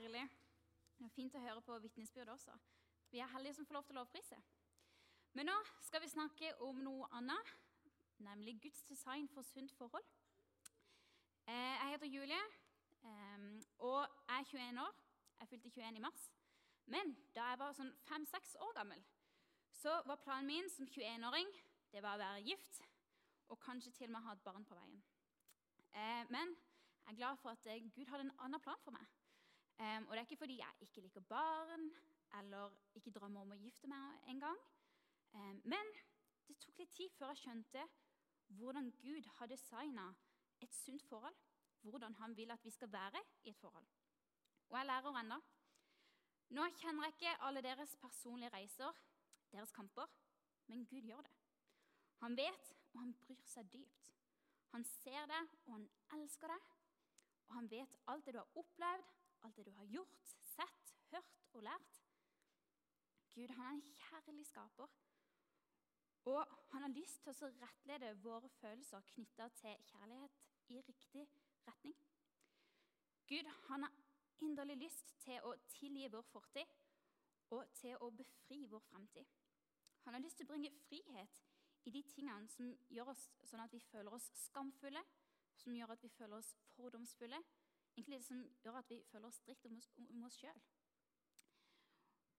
herlig. Det er fint å høre på vitnesbyrd også. Vi er heldige som får lov til å lovprise. Men nå skal vi snakke om noe annet, nemlig Guds design for sunt forhold. Eh, jeg heter Julie, eh, og jeg er 21 år. Jeg fylte 21 i mars. Men da jeg var sånn 5-6 år gammel, så var planen min som 21-åring det var å være gift og kanskje til og med ha et barn på veien. Eh, men jeg er glad for at Gud hadde en annen plan for meg. Um, og det er ikke fordi jeg ikke liker barn eller ikke drømmer om å gifte meg engang. Um, men det tok litt tid før jeg skjønte hvordan Gud har designa et sunt forhold. Hvordan han vil at vi skal være i et forhold. Og jeg lærer ennå. Nå kjenner jeg ikke alle deres personlige reiser, deres kamper, men Gud gjør det. Han vet, og han bryr seg dypt. Han ser det, og han elsker det. Og han vet alt det du har opplevd, alt det du har gjort, sett, hørt og lært. Gud han er en kjærlig skaper. Og han har lyst til å rettlede våre følelser knytta til kjærlighet i riktig retning. Gud han har inderlig lyst til å tilgi vår fortid og til å befri vår fremtid. Han har lyst til å bringe frihet i de tingene som gjør oss sånn at vi føler oss skamfulle, som gjør at vi føler oss fordomsfulle, egentlig det som gjør at vi føler oss dritt om oss, om oss sjøl.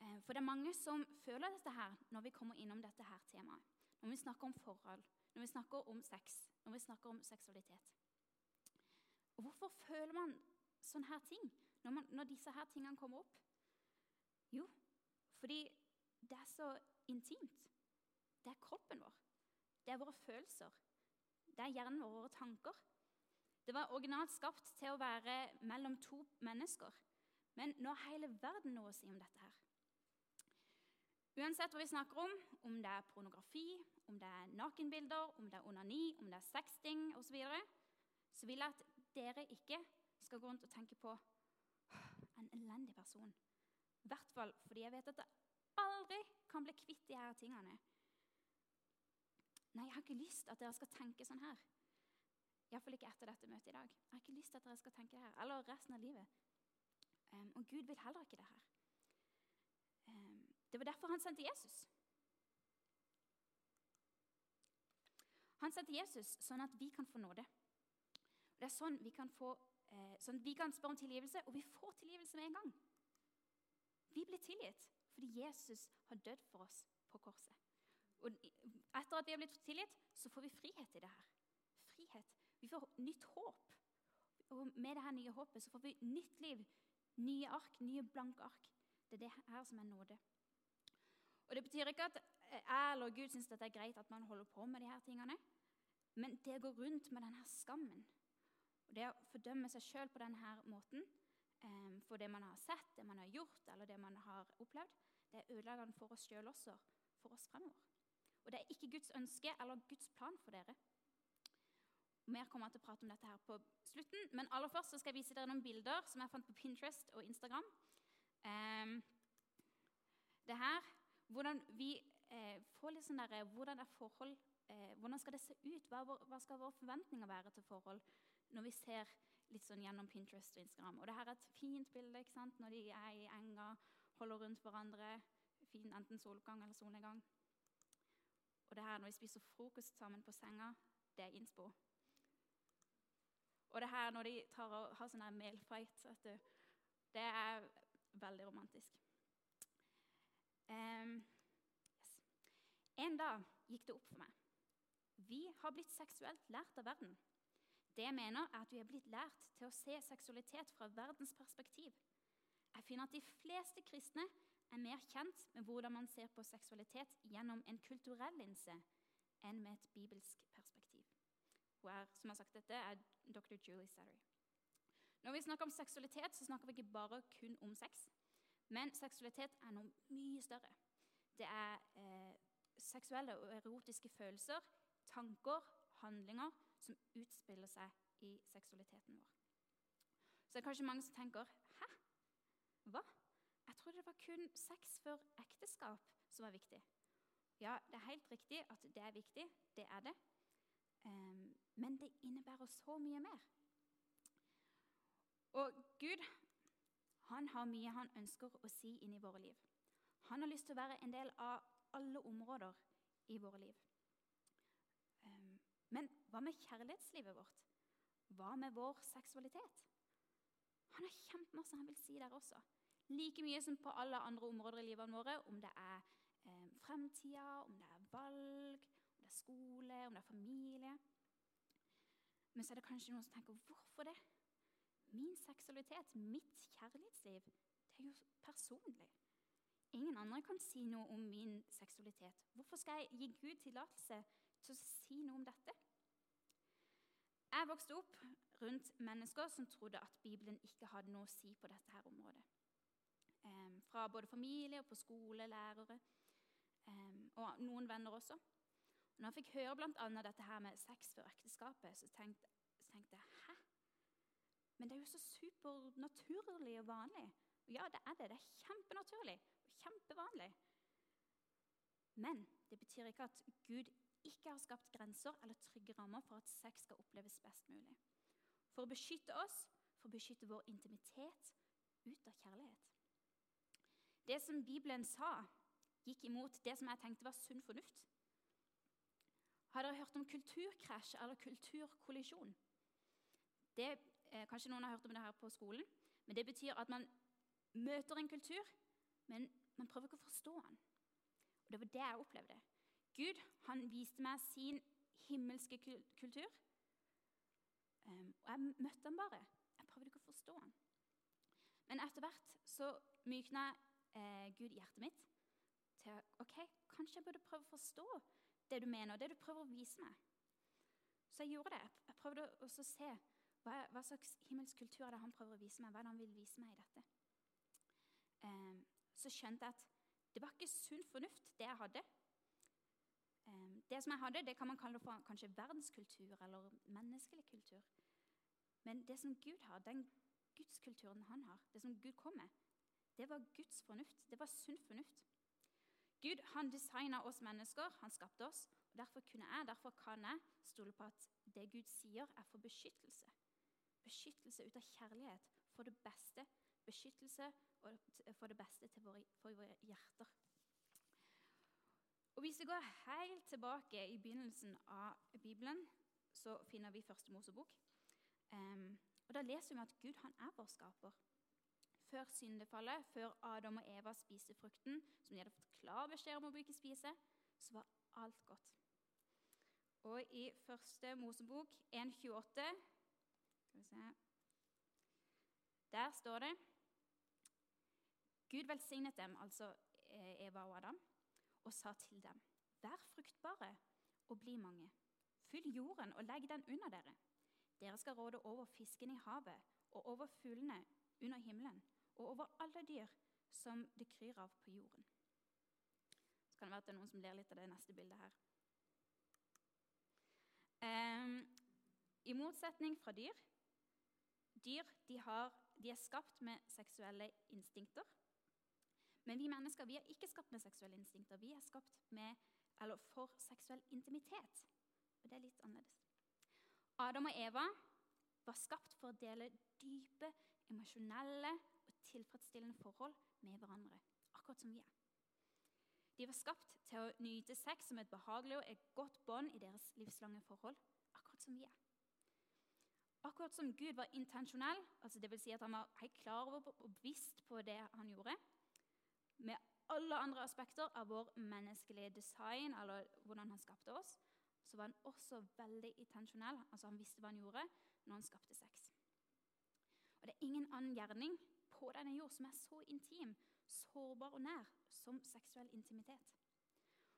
Eh, for det er mange som føler dette her når vi kommer innom dette her temaet. Når vi snakker om forhold, når vi snakker om sex, når vi snakker om seksualitet. Og Hvorfor føler man sånne her ting når, man, når disse her tingene kommer opp? Jo, fordi det er så intimt. Det er kroppen vår. Det er våre følelser. Det er hjernen vår, våre tanker. Det var originalt skapt til å være mellom to mennesker. Men nå har hele verden noe å si om dette her. Uansett hva vi snakker om, om det er pornografi, om det er nakenbilder, om det er onani, om det er sexting osv., så, videre, så vil jeg at dere ikke skal gå rundt og tenke på en elendig person. I hvert fall fordi jeg vet at jeg aldri kan bli kvitt de her tingene. Nei, jeg har ikke lyst at dere skal tenke sånn her. Iallfall ikke etter dette møtet i dag. Jeg har ikke lyst til at dere skal tenke det her, eller resten av livet. Um, og Gud vil heller ikke det her. Um, det var derfor han sendte Jesus. Han sendte Jesus sånn at vi kan få nåde. Og det er sånn vi kan, få, eh, sånn vi kan spørre om tilgivelse, og vi får tilgivelse med en gang. Vi blir tilgitt fordi Jesus har dødd for oss på korset. Og etter at vi har blitt tilgitt, så får vi frihet i det her. Vi får nytt håp. Og med dette nye håpet så får vi nytt liv, nye ark, nye blanke ark. Det er det her som er nåde. Og Det betyr ikke at jeg eller Gud syns det er greit at man holder på med de her tingene. Men det å gå rundt med denne skammen og det å fordømme seg sjøl på denne måten eh, for det man har sett, det man har gjort eller det man har opplevd, det er ødeleggende for oss sjøl også, for oss fremover. Og det er ikke Guds ønske eller Guds plan for dere. Mer kommer jeg til å prate om dette her på slutten. Men aller først skal jeg vise dere noen bilder som jeg fant på Pinterest og Instagram. Um, det her, Hvordan vi eh, får litt sånn der, eh, hvordan er forhold, eh, hvordan skal det se ut? Hva, hva, skal våre forventninger være til forhold når vi ser litt sånn gjennom Pinterest og Instagram? Og det her er et fint bilde ikke sant? når de er i enga, holder rundt hverandre. Fin enten soloppgang eller solnedgang. Og det her når vi spiser frokost sammen på senga, det er innspo. Og det her når de tar og har sånn melfight, det er veldig romantisk. Um, yes. En dag gikk det opp for meg. Vi har blitt seksuelt lært av verden. Det jeg mener, er at vi har blitt lært til å se seksualitet fra verdens perspektiv. Jeg finner at de fleste kristne er mer kjent med hvordan man ser på seksualitet gjennom en kulturell linse enn med et bibelsk perspektiv. Hun er, som har sagt dette, er dr. Julie Sattery. Når vi snakker om seksualitet, så snakker vi ikke bare kun om sex. Men seksualitet er noe mye større. Det er eh, seksuelle og erotiske følelser, tanker, handlinger som utspiller seg i seksualiteten vår. Så det er kanskje mange som tenker Hæ? Hva? Jeg trodde det var kun sex før ekteskap som var viktig. Ja, det er helt riktig at det er viktig. Det er det. Men det innebærer så mye mer. Og Gud han har mye han ønsker å si inn i våre liv. Han har lyst til å være en del av alle områder i våre liv. Men hva med kjærlighetslivet vårt? Hva med vår seksualitet? Han har kjempemasse han vil si der også. Like mye som på alle andre områder i livet våre, om det er eh, fremtida, om det er valg, er skole, om det er familie. Men så er det kanskje noen som tenker hvorfor det? Min seksualitet, mitt kjærlighetsliv, det er jo personlig. Ingen andre kan si noe om min seksualitet. Hvorfor skal jeg gi Gud tillatelse til å si noe om dette? Jeg vokste opp rundt mennesker som trodde at Bibelen ikke hadde noe å si på dette her området. Fra både familie og på skole, lærere og noen venner også. Når jeg fikk høre bl.a. dette her med sex før ekteskapet, så tenkte, så tenkte jeg hæ? Men det er jo så supernaturlig og vanlig. Og ja, det er det. Det er kjempenaturlig og kjempevanlig. Men det betyr ikke at Gud ikke har skapt grenser eller trygge rammer for at sex skal oppleves best mulig. For å beskytte oss, for å beskytte vår intimitet ut av kjærlighet. Det som Bibelen sa, gikk imot det som jeg tenkte var sunn fornuft. Har dere hørt om kulturkrasj eller kulturkollisjon? Det, eh, kanskje noen har hørt om det her på skolen. Men det betyr at man møter en kultur, men man prøver ikke å forstå den. Og Det var det jeg opplevde. Gud han viste meg sin himmelske kultur. Um, og jeg møtte han bare. Jeg prøvde ikke å forstå han. Men etter hvert så mykna eh, Gud hjertet mitt til ok, kanskje jeg burde prøve å forstå det du mener, og det du prøver å vise meg. Så jeg gjorde det. Jeg prøvde å se hva, hva, slags himmelsk kultur er det han prøver å vise meg. Hva er det han vil vise meg i dette? Um, så skjønte jeg at det var ikke sunn fornuft, det jeg hadde. Um, det som jeg hadde, det kan man kalle for kanskje verdenskultur eller menneskelig kultur. Men det som Gud har, den gudskulturen han har, det som Gud kom med, det var Guds fornuft. Det var sunn fornuft. Gud han designa oss mennesker, han skapte oss. og Derfor kunne jeg, derfor kan jeg stole på at det Gud sier, er for beskyttelse. Beskyttelse ut av kjærlighet for det beste. Beskyttelse for det beste våre, for våre hjerter. Og Hvis vi går helt tilbake i begynnelsen av Bibelen, så finner vi Første Mosebok. Um, og Da leser vi at Gud han er vår skaper. Før syndefallet, før Adam og Eva spiste frukten, som de hadde fått klar beskjed om å ikke spise, så var alt godt. Og i Første Mosebok 1,28 Der står det Gud velsignet dem, altså eh, Eva og Adam og sa til dem.: Vær fruktbare og bli mange. Fyll jorden og legg den under dere. Dere skal råde over fisken i havet og over fuglene under himmelen og over alle dyr som det kryr av på jorden. Så kan det være at det er noen som ler litt av det neste bildet her. Um, I motsetning fra dyr Dyr de, har, de er skapt med seksuelle instinkter. Men vi mennesker vi er ikke skapt med seksuelle instinkter. Vi er skapt med, for seksuell intimitet. Og det er litt annerledes. Adam og Eva var skapt for å dele dype, emosjonelle tilfredsstillende forhold med hverandre. Akkurat som vi er. De var skapt til å nyte sex som et behagelig og et godt bånd i deres livslange forhold. Akkurat som vi er. Akkurat som Gud var intensjonell, altså vil si at han var helt klar over og bevisst på det han gjorde, med alle andre aspekter av vår menneskelige design, eller hvordan han skapte oss, så var han også veldig intensjonell. altså Han visste hva han gjorde når han skapte sex. Og Det er ingen annen gjerning på denne jord som er så intim, sårbar og nær som seksuell intimitet.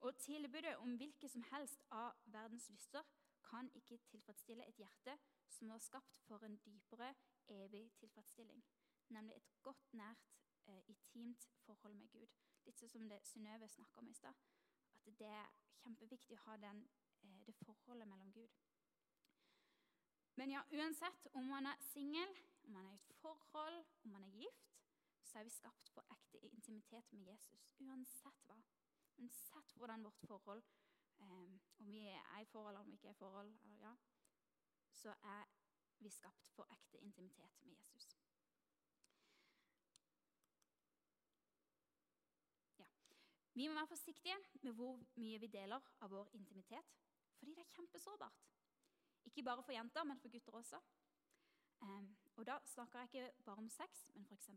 Og Tilbudet om hvilke som helst av verdens lyster kan ikke tilfredsstille et hjerte som var skapt for en dypere, evig tilfredsstilling, nemlig et godt, nært eh, intimt forhold med Gud. Litt sånn som det Synnøve snakka om i stad. At det er kjempeviktig å ha den, eh, det forholdet mellom Gud. Men ja, uansett om man er singel, om man er i et forhold, om man er gift, så er vi skapt på ekte intimitet med Jesus. Uansett hva. Uansett hvordan vårt forhold um, Om vi er i forhold eller om vi ikke er i forhold, eller, ja, så er vi skapt for ekte intimitet med Jesus. Ja. Vi må være forsiktige med hvor mye vi deler av vår intimitet, fordi det er kjempesårbart. Ikke bare for jenter, men for gutter også. Um, og Da snakker jeg ikke bare om sex, men f.eks.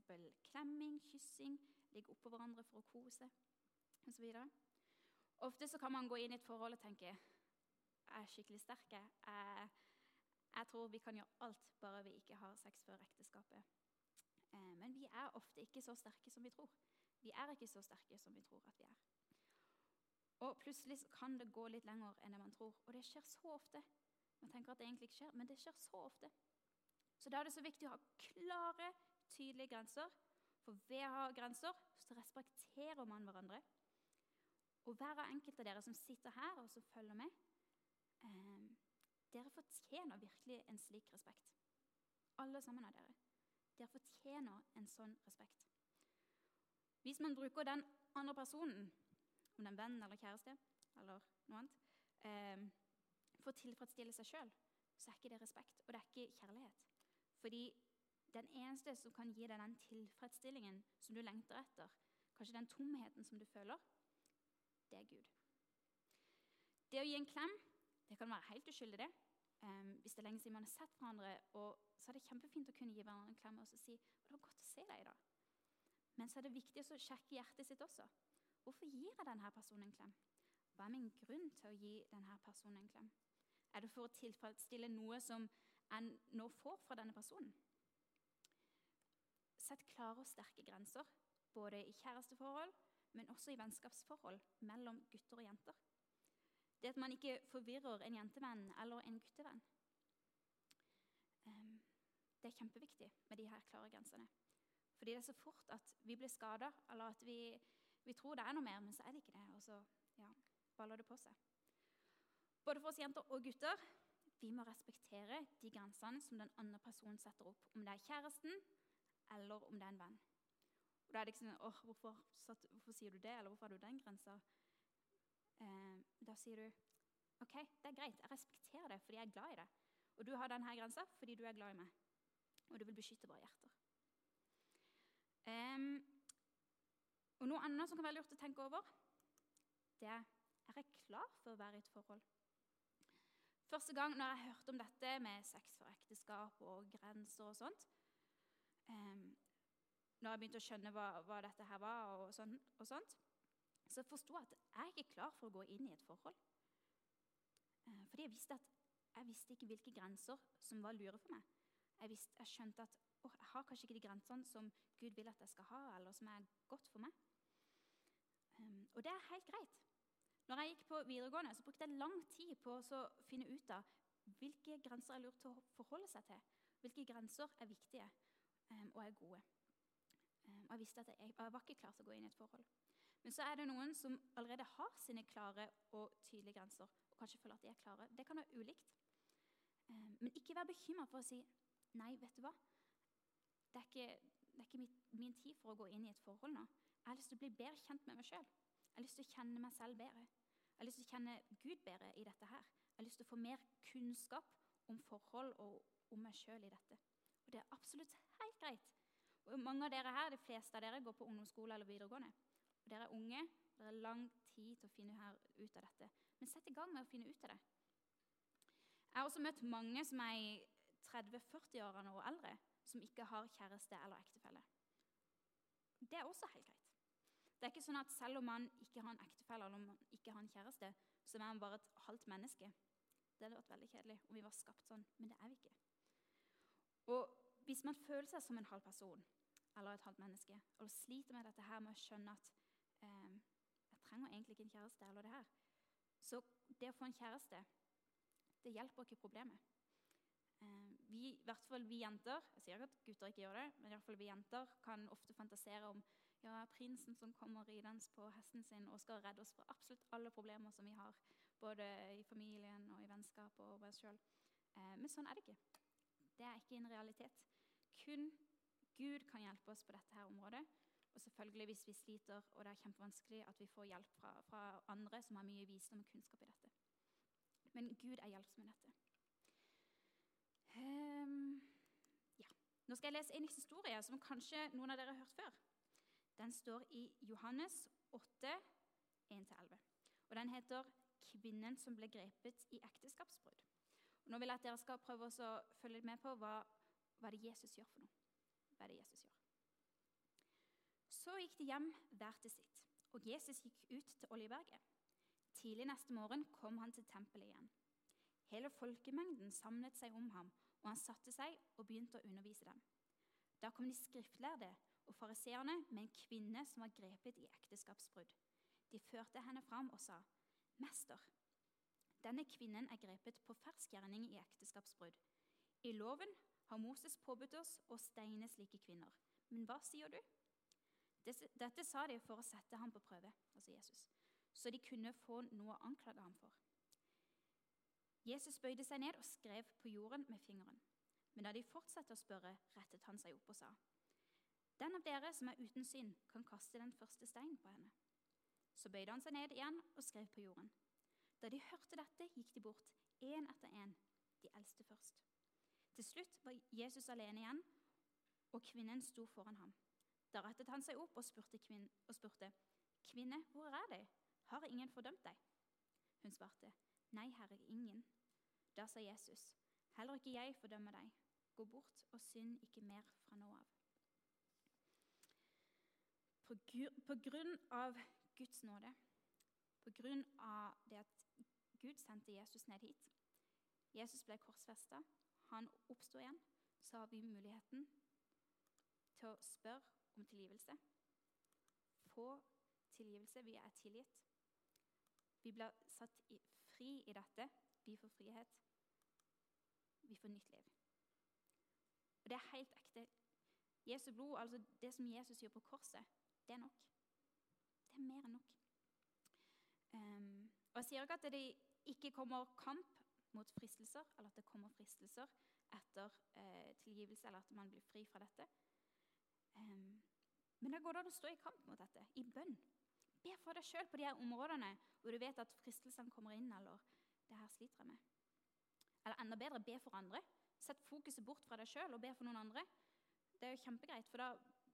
klemming, kyssing, ligge oppå hverandre for å kose osv. Ofte så kan man gå inn i et forhold og tenke jeg er skikkelig sterk. Jeg, jeg tror vi kan gjøre alt, bare vi ikke har sex før ekteskapet. Eh, men vi er ofte ikke så sterke som vi tror. Vi er ikke så sterke som vi tror at vi er. Og plutselig kan det gå litt lenger enn det man tror. Og det skjer så ofte. Man tenker at det egentlig ikke skjer, men det skjer så ofte. Så da er det så viktig å ha klare, tydelige grenser. For ved å ha grenser så respekterer man hverandre. Og hver enkelt av dere som sitter her og som følger med, eh, dere fortjener virkelig en slik respekt. Alle sammen av dere. Dere fortjener en sånn respekt. Hvis man bruker den andre personen, om det er en venn eller kjæreste eller noe annet, eh, for å tilfredsstille seg sjøl, så er ikke det respekt, og det er ikke kjærlighet. Fordi den eneste som kan gi deg den tilfredsstillingen som du lengter etter, kanskje den tomheten som du føler, det er Gud. Det å gi en klem det kan være helt uskyldig, det. Um, hvis det er lenge siden man har sett hverandre, og så er det kjempefint å kunne gi hverandre en klem og si det var godt å se deg i dag. Men så er det viktig å sjekke hjertet sitt også. Hvorfor gir jeg denne personen en klem? Hva er min grunn til å gi denne personen en klem? Er det for å tilfredsstille noe som jeg nå får fra denne personen? Sett klare og sterke grenser, både i kjæresteforhold, men også i vennskapsforhold mellom gutter og jenter. Det at man ikke forvirrer en jentevenn eller en guttevenn. Um, det er kjempeviktig med de her klare grensene. Fordi det er så fort at vi blir skada, eller at vi, vi, tror det er noe mer, men så er det ikke det. Og så ja, baller det på seg. Både for oss jenter og gutter vi må respektere de grensene som den andre personen setter opp. Om det er kjæresten, eller om det er en venn. Og da er det ikke sånn åh, hvorfor, hvorfor sier du det, eller hvorfor har du den grensa? eh, da sier du OK, det er greit, jeg respekterer det fordi jeg er glad i det. Og du har denne grensa fordi du er glad i meg, og du vil beskytte våre hjerter. Eh, og Noe annet som kan være lurt å tenke over, det er er jeg klar for å være i et forhold. Første gang når jeg hørte om dette med sex for ekteskap og grenser og sånt um, Når jeg begynte å skjønne hva, hva dette her var, og, sånn, og sånt, så forsto jeg at jeg ikke er klar for å gå inn i et forhold. Uh, fordi jeg visste at jeg visste ikke hvilke grenser som var lure for meg. Jeg, visste, jeg skjønte at oh, jeg har kanskje ikke de grensene som Gud vil at jeg skal ha, eller som er godt for meg. Um, og det er helt greit. Når jeg gikk på videregående, så brukte jeg lang tid på å finne ut av hvilke grenser er lurt å forholde seg til. Hvilke grenser er viktige um, og er gode. Um, og jeg visste at jeg, jeg var ikke klar til å gå inn i et forhold. Men så er det noen som allerede har sine klare og tydelige grenser. og kanskje føler at de er klare. Det kan være ulikt. Um, men ikke vær bekymra for å si nei, vet du hva. Det er ikke, det er ikke min, min tid for å gå inn i et forhold nå. Jeg har lyst til å bli bedre kjent med meg sjøl. Jeg har lyst til å kjenne meg selv bedre. Jeg har lyst til å kjenne Gud bedre i dette her. Jeg har lyst til å få mer kunnskap om forhold og om meg sjøl i dette. Og det er absolutt helt greit. Og mange av dere her, De fleste av dere går på ungdomsskole eller videregående. Og dere er unge, dere har lang tid til å finne ut av dette. Men sett i gang med å finne ut av det. Jeg har også møtt mange som er i 30-40-årene og eldre, som ikke har kjæreste eller ektefelle. Det er også helt greit. Det er ikke sånn at Selv om man ikke har en ektefelle eller om man ikke har en kjæreste, så er man bare et halvt menneske. Det hadde vært veldig kjedelig om vi var skapt sånn, men det er vi ikke. Og Hvis man føler seg som en halv person eller et halvt menneske og sliter med dette her med å skjønne at eh, jeg trenger egentlig ikke en kjæreste. eller det her. Så det å få en kjæreste, det hjelper ikke problemet. Eh, vi, i hvert fall vi jenter jeg sier ikke at gutter ikke gjør det, men i hvert fall vi jenter kan ofte fantasere om ja, prinsen som kommer ridende på hesten sin og skal redde oss fra absolutt alle problemer som vi har, både i familien og i vennskap og oss sjøl. Eh, men sånn er det ikke. Det er ikke en realitet. Kun Gud kan hjelpe oss på dette her området. Og selvfølgelig hvis vi sliter og det er kjempevanskelig, at vi får hjelp fra, fra andre som har mye visdom og kunnskap i dette. Men Gud er hjelpsom i dette. Um, ja. Nå skal jeg lese en historie som kanskje noen av dere har hørt før. Den står i Johannes 8, 1-11. Og Den heter 'Kvinnen som ble grepet i ekteskapsbrudd'. Og nå vil jeg at dere skal prøve å følge med på hva, hva det Jesus gjør for noe. Hva det Jesus gjør? Så gikk de hjem hver til sitt, og Jesus gikk ut til Oljeberget. Tidlig neste morgen kom han til tempelet igjen. Hele folkemengden samlet seg om ham, og han satte seg og begynte å undervise dem. Da kom de skriftlærde og fariseerne med en kvinne som var grepet i ekteskapsbrudd. De førte henne fram og sa, 'Mester, denne kvinnen er grepet på fersk gjerning i ekteskapsbrudd.' 'I loven har Moses påbudt oss å steine slike kvinner.' 'Men hva sier du?' Dette sa de for å sette ham på prøve, altså Jesus, så de kunne få noe å anklage ham for. Jesus bøyde seg ned og skrev på jorden med fingeren. Men da de fortsatte å spørre, rettet han seg opp og sa, Den av dere som er uten synd, kan kaste den første steinen på henne. Så bøyde han seg ned igjen og skrev på jorden. Da de hørte dette, gikk de bort, én etter én, de eldste først. Til slutt var Jesus alene igjen, og kvinnen sto foran ham. Da rettet han seg opp og spurte, kvinn, og spurte, 'Kvinne, hvor er de? Har ingen fordømt deg?' Hun svarte, 'Nei, Herre, ingen.' Da sa Jesus, 'Heller ikke jeg fordømmer deg. Gå bort og synd ikke mer fra nå av.' På, grunn av Guds nåde, på grunn av det at Gud sendte Jesus ned hit Jesus ble korsfesta, han oppsto igjen, så har vi muligheten til å spørre om tilgivelse. Få tilgivelse. Vi er tilgitt. Vi blir satt fri i dette. Vi får frihet vi får nytt liv. Og Det er helt ekte. Jesu blod, altså Det som Jesus gjør på korset, det er nok. Det er mer enn nok. Um, og Jeg sier ikke at det ikke kommer kamp mot fristelser, eller at det kommer fristelser etter uh, tilgivelse, eller at man blir fri fra dette. Um, men det går an å stå i kamp mot dette, i bønn. Be for deg sjøl på de her områdene hvor du vet at fristelsene kommer inn, eller det her sliter jeg med. Eller enda bedre, be for andre. Sett fokuset bort fra deg sjøl og be for noen andre. Det er jo kjempegreit, for da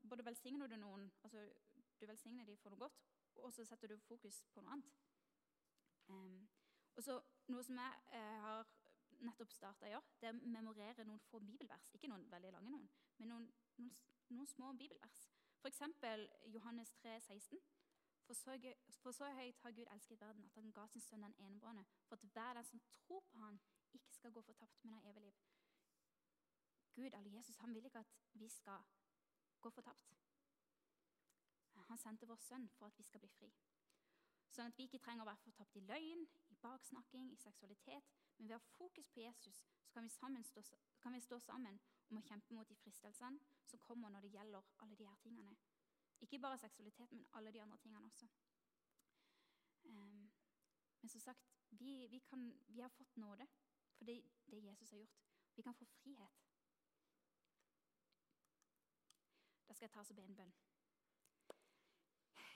både velsigner du noen altså Du velsigner dem for noe godt, og så setter du fokus på noe annet. Um, og så Noe som jeg eh, har nettopp starta å gjøre, det er å memorere noen få bibelvers. Ikke noen veldig lange noen, men noen, noen, noen små bibelvers. F.eks. Johannes 3, 16. For så, for så høyt har Gud elsket verden at han ga sin sønn den enebårne, for at hver den som tror på han, ikke skal gå fortapt, men ha evig liv. Gud eller Jesus han vil ikke at vi skal gå fortapt. Han sendte vår sønn for at vi skal bli fri. Sånn at vi ikke trenger å være fortapt i løgn, i baksnakking, i seksualitet. Men ved å ha fokus på Jesus så kan vi, stå, kan vi stå sammen om å kjempe mot de fristelsene som kommer når det gjelder alle de her tingene. Ikke bare seksualitet, men alle de andre tingene også. Um, men som sagt, vi, vi, kan, vi har fått nåde. For det, det Jesus har gjort. Vi kan få frihet. Da skal jeg ta oss og be en bønn.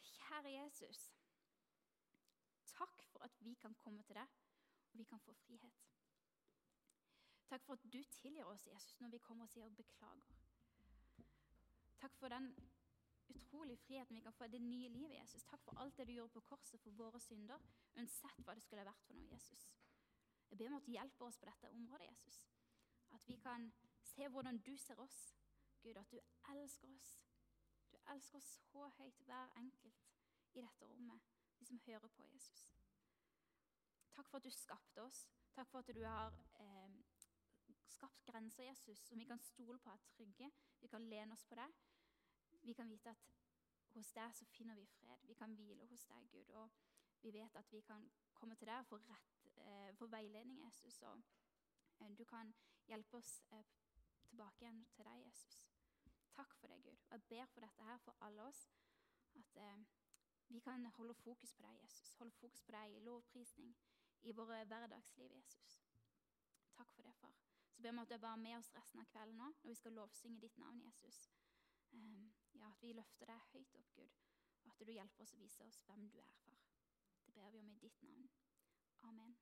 Kjære Jesus. Takk for at vi kan komme til deg, og vi kan få frihet. Takk for at du tilgir oss, Jesus, når vi kommer og sier beklager. Takk for den utrolige friheten vi kan få i det nye livet, Jesus. Takk for alt det du gjorde på korset for våre synder, uansett hva det skulle vært for noe, Jesus. Jeg ber om at du hjelper oss på dette området, Jesus. At vi kan se hvordan du ser oss. Gud, at du elsker oss. Du elsker oss så høyt, hver enkelt i dette rommet, de som hører på Jesus. Takk for at du skapte oss. Takk for at du har eh, skapt grenser, Jesus, som vi kan stole på er trygge. Vi kan lene oss på deg. Vi kan vite at hos deg så finner vi fred. Vi kan hvile hos deg, Gud. Og vi vet at vi kan komme til deg og få rett eh, for veiledning, Jesus. Og eh, du kan hjelpe oss eh, tilbake igjen til deg, Jesus. Takk for det, Gud. Og jeg ber for dette her for alle oss. At eh, vi kan holde fokus på deg, Jesus. Holde fokus på deg i lovprisning i våre hverdagsliv, Jesus. Takk for det, far. Så ber vi at du er bare med oss resten av kvelden nå, når vi skal lovsynge ditt navn, Jesus. Eh, ja, At vi løfter deg høyt opp, Gud, og at du hjelper oss å vise oss hvem du er, far. Det ber vi om i ditt navn. Amen.